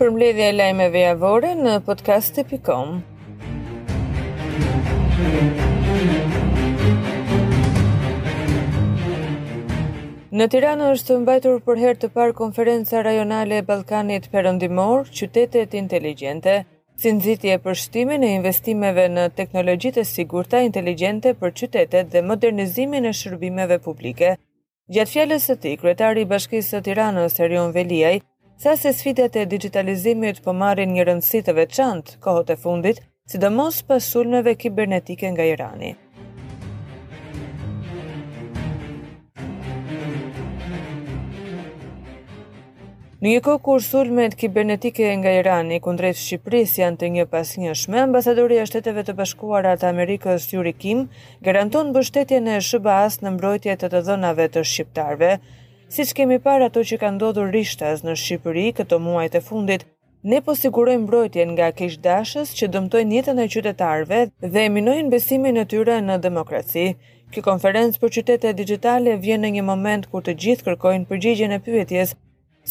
Përmbledhja e lajmeve javore në podcast.com. Në Tiranë është mbajtur për herë të parë konferenca rajonale e Ballkanit Perëndimor, qytetet inteligjente, si nxitje për shtimin e investimeve në teknologjitë e sigurta inteligjente për qytetet dhe modernizimin e shërbimeve publike. Gjatë fjalës së tij, kryetari i Bashkisë së Tiranës, Erion Veliaj, tha se sfidat e dixhitalizimit po marrin një rëndësi të veçantë kohët e fundit, sidomos pas sulmeve kibernetike nga Irani. Në një kohë kur sulmet kibernetike nga Irani kundrejt Shqipërisë janë të njëpasnjëshme, ambasadorja e Shteteve të Bashkuara të Amerikës, Yuri Kim, garanton mbështetjen e SHBA-së në mbrojtje të të dhënave të shqiptarëve. Siç kemi parë ato që kanë ndodhur rishtas në Shqipëri këto muajt e fundit, ne po sigurojmë mbrojtjen nga keqdashës që dëmtojnë jetën e qytetarëve dhe e minojnë besimin e tyre në demokraci. Kjo konferencë për qytete dixhitale vjen në një moment kur të gjithë kërkojnë përgjigjen e pyetjes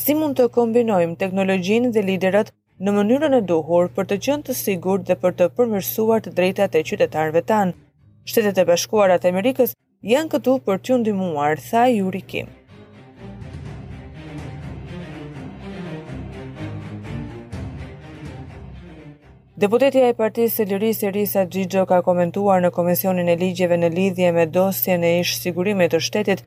si mund të kombinojmë teknologjinë dhe liderët në mënyrën e duhur për të qenë të sigurt dhe për të përmirësuar të drejtat e qytetarëve tanë. Shtetet e Bashkuara të Amerikës janë këtu për t'ju ndihmuar, tha Yuri Kim. Deputetja e Partisë së Lirisë Erisa Xhixho ka komentuar në Komisionin e Ligjeve në lidhje me dosjen e ish-sigurimit të shtetit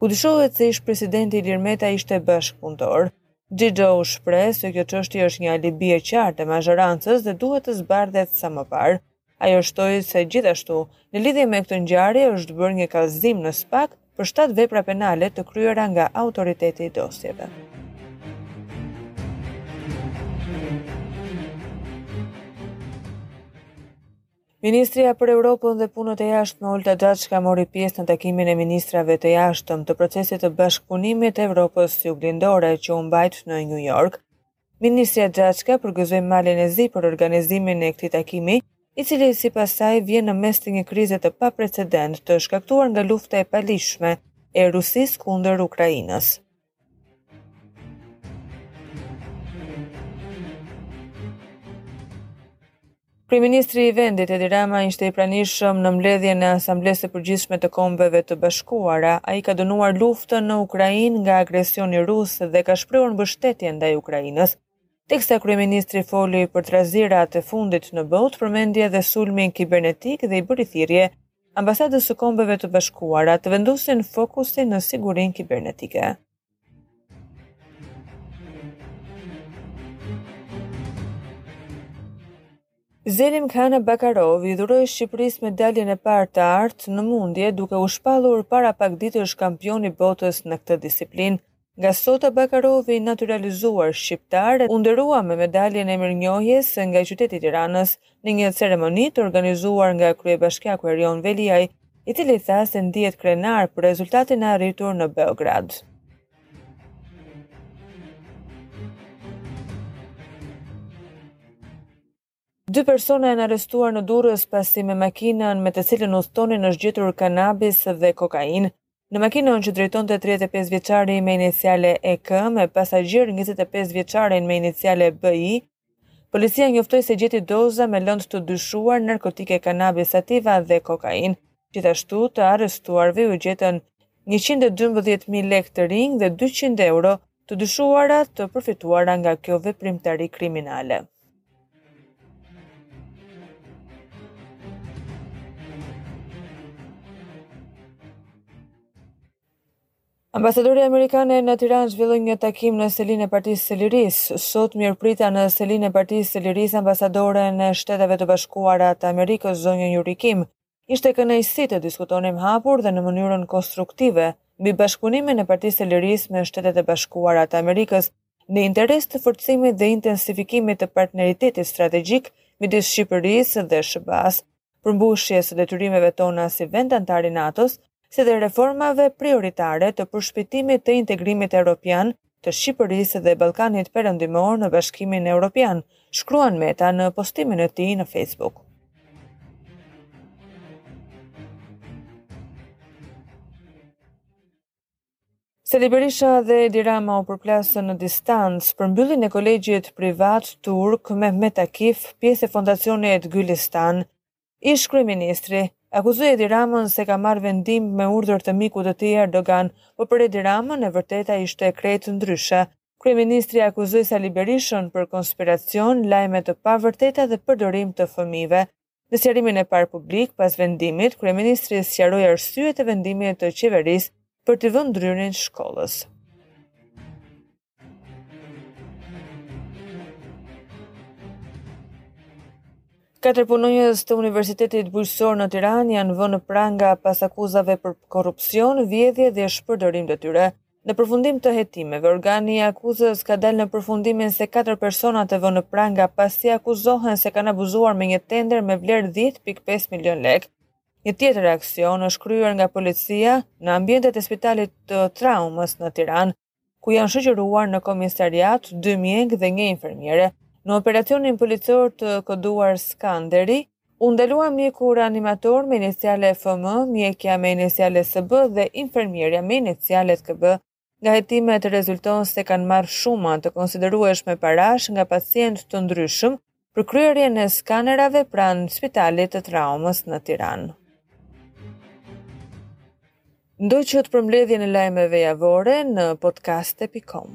ku dyshohet se ish-presidenti Ilir Meta ishte bashkëpunëtor. Xhixho u shpreh se kjo çështje është një alibi e qartë e mazhorancës dhe duhet të zbardhet sa më parë. Ajo shtoi se gjithashtu, në lidhje me këtë ngjarje është bërë një kallëzim në SPAK për shtatë vepra penale të kryera nga Autoriteti i Dosjeve. Ministrja për Evropën dhe Punët e Jashtme Olta Xhaçka mori pjesë në takimin e ministrave të jashtëm të procesit të bashkëpunimit të Evropës Juglindore që u mbajt në Nju Jork. Ministrja Xhaçka përgëzoi Malin e Zi për organizimin e këtij takimi, i cili sipas saj vjen në mes të një krize të paprecedent të shkaktuar nga lufta e paligjshme e Rusisë kundër Ukrainës. Kryeministri i vendit Edi Rama ishte i pranishëm në mbledhjen e Asamblesë së Përgjithshme të Kombeve të Bashkuara. Ai ka dënuar luftën në Ukrainë nga agresioni rus dhe ka shprehur mbështetjen ndaj Ukrainës. Teksa kryeministri foli për trazirat e fundit në botë, përmendi edhe sulmin kibernetik dhe i bëri thirrje Ambasadës së Kombeve të Bashkuara të vendosin fokusin në sigurinë kibernetike. Zelimkhan Abakarov i dhuroi Shqipërisë medaljen e parë të artë në mundje duke u shpallur para pak ditësh kampion i botës në këtë disiplinë. Nga sot Abakarov i natyralizuar shqiptar u nderua me medaljen e mirënjohjes nga qyteti i Tiranës në një ceremoni të organizuar nga kryebashkiaku Erion Veliaj, i cili tha se ndihet krenar për rezultatin e arritur në Beograd. Dy persona janë arrestuar në Durrës pasi me makinën me të cilën udhëtonin është gjetur kanabis dhe kokainë. Në makinën që drejtonte 35 vjeçari me iniciale EK me pasagjer 25 vjeçarin me iniciale BI, Policia njoftoi se gjeti doza me lëndë të dyshuar narkotike cannabis sativa dhe kokainë. Gjithashtu, të arrestuarve iu gjetën njëqind e dymbëdhjetë mijë lekë të rinj dhe dyqind euro të dyshuara të përfituara nga kjo veprimtari kriminale. Ambasadorja amerikane në Tiranë zhvilloi një takim në selinë e Partisë së Lirisë. Sot mirëprita në selinë e Partisë së Lirisë ambasadoren e Shteteve të Bashkuara të Amerikës, zonjën Yuri Kim. Ishte kënaqësi të diskutonim hapur dhe në mënyrën konstruktive mbi bashkëpunimin e Partisë së Lirisë me Shtetet e Bashkuara të Amerikës në interes të forcimit dhe intensifikimit të partneritetit strategjik midis Shqipërisë dhe SHBA-së. përmbushjes së detyrimeve tona si vend anëtar i NATO-s, si dhe reformave prioritare të përshpejtimit të integrimit europian të Shqipërisë dhe Ballkanit Perëndimor në Bashkimin Europian, shkruan Meta në postimin e tij në Facebook. Sali Berisha dhe Edi Rama u përplasën në distancë për mbylljen e kolegjit privat turk Mehmet Akif, pjesë e fondacionit Gülistan. Ish-kryeministri, akuzoi Edi Ramën se ka marrë vendim me urdhër të mikut të tij Erdogan, por për Edi Ramën e vërteta ishte krejt ndryshe. Kryeministri akuzoi Sali Berishën për konspiracion, lajme të pavërteta dhe përdorim të fëmijëve. Në sqarimin e parë publik pas vendimit, kryeministri sqaroi arsyet e vendimit të qeverisë për t'i vënë dryrin shkollës. Katër punonjës të Universitetit Bujqësor në Tiranë janë vënë në pranga pas akuzave për korrupsion, vjedhje dhe shpërdorim detyre. Në përfundim të hetimeve, organi i akuzës ka dalë në përfundimin se katër persona të vënë në pranga pasi akuzohen se kanë abuzuar me një tender me vlerë 10.5 milion lekë. Një tjetër aksion është kryer nga policia në ambientet e spitalit të traumës në Tiranë, ku janë shoqëruar në komisariat dy mjekë dhe një infermiere. Në operacionin policor të koduar Skaneri, U ndalua mjeku reanimator me iniciale FM, mjekja me inicialet SB dhe infermierja me inicialet KB. Nga hetimet rezulton se kanë marrë shuma të konsiderueshme parash nga pacientë të ndryshëm për kryerjen e skanerave pranë Spitalit të Traumës në Tiranë. Ndoqët përmbledhjen e lajmeve javore në podcaste.com.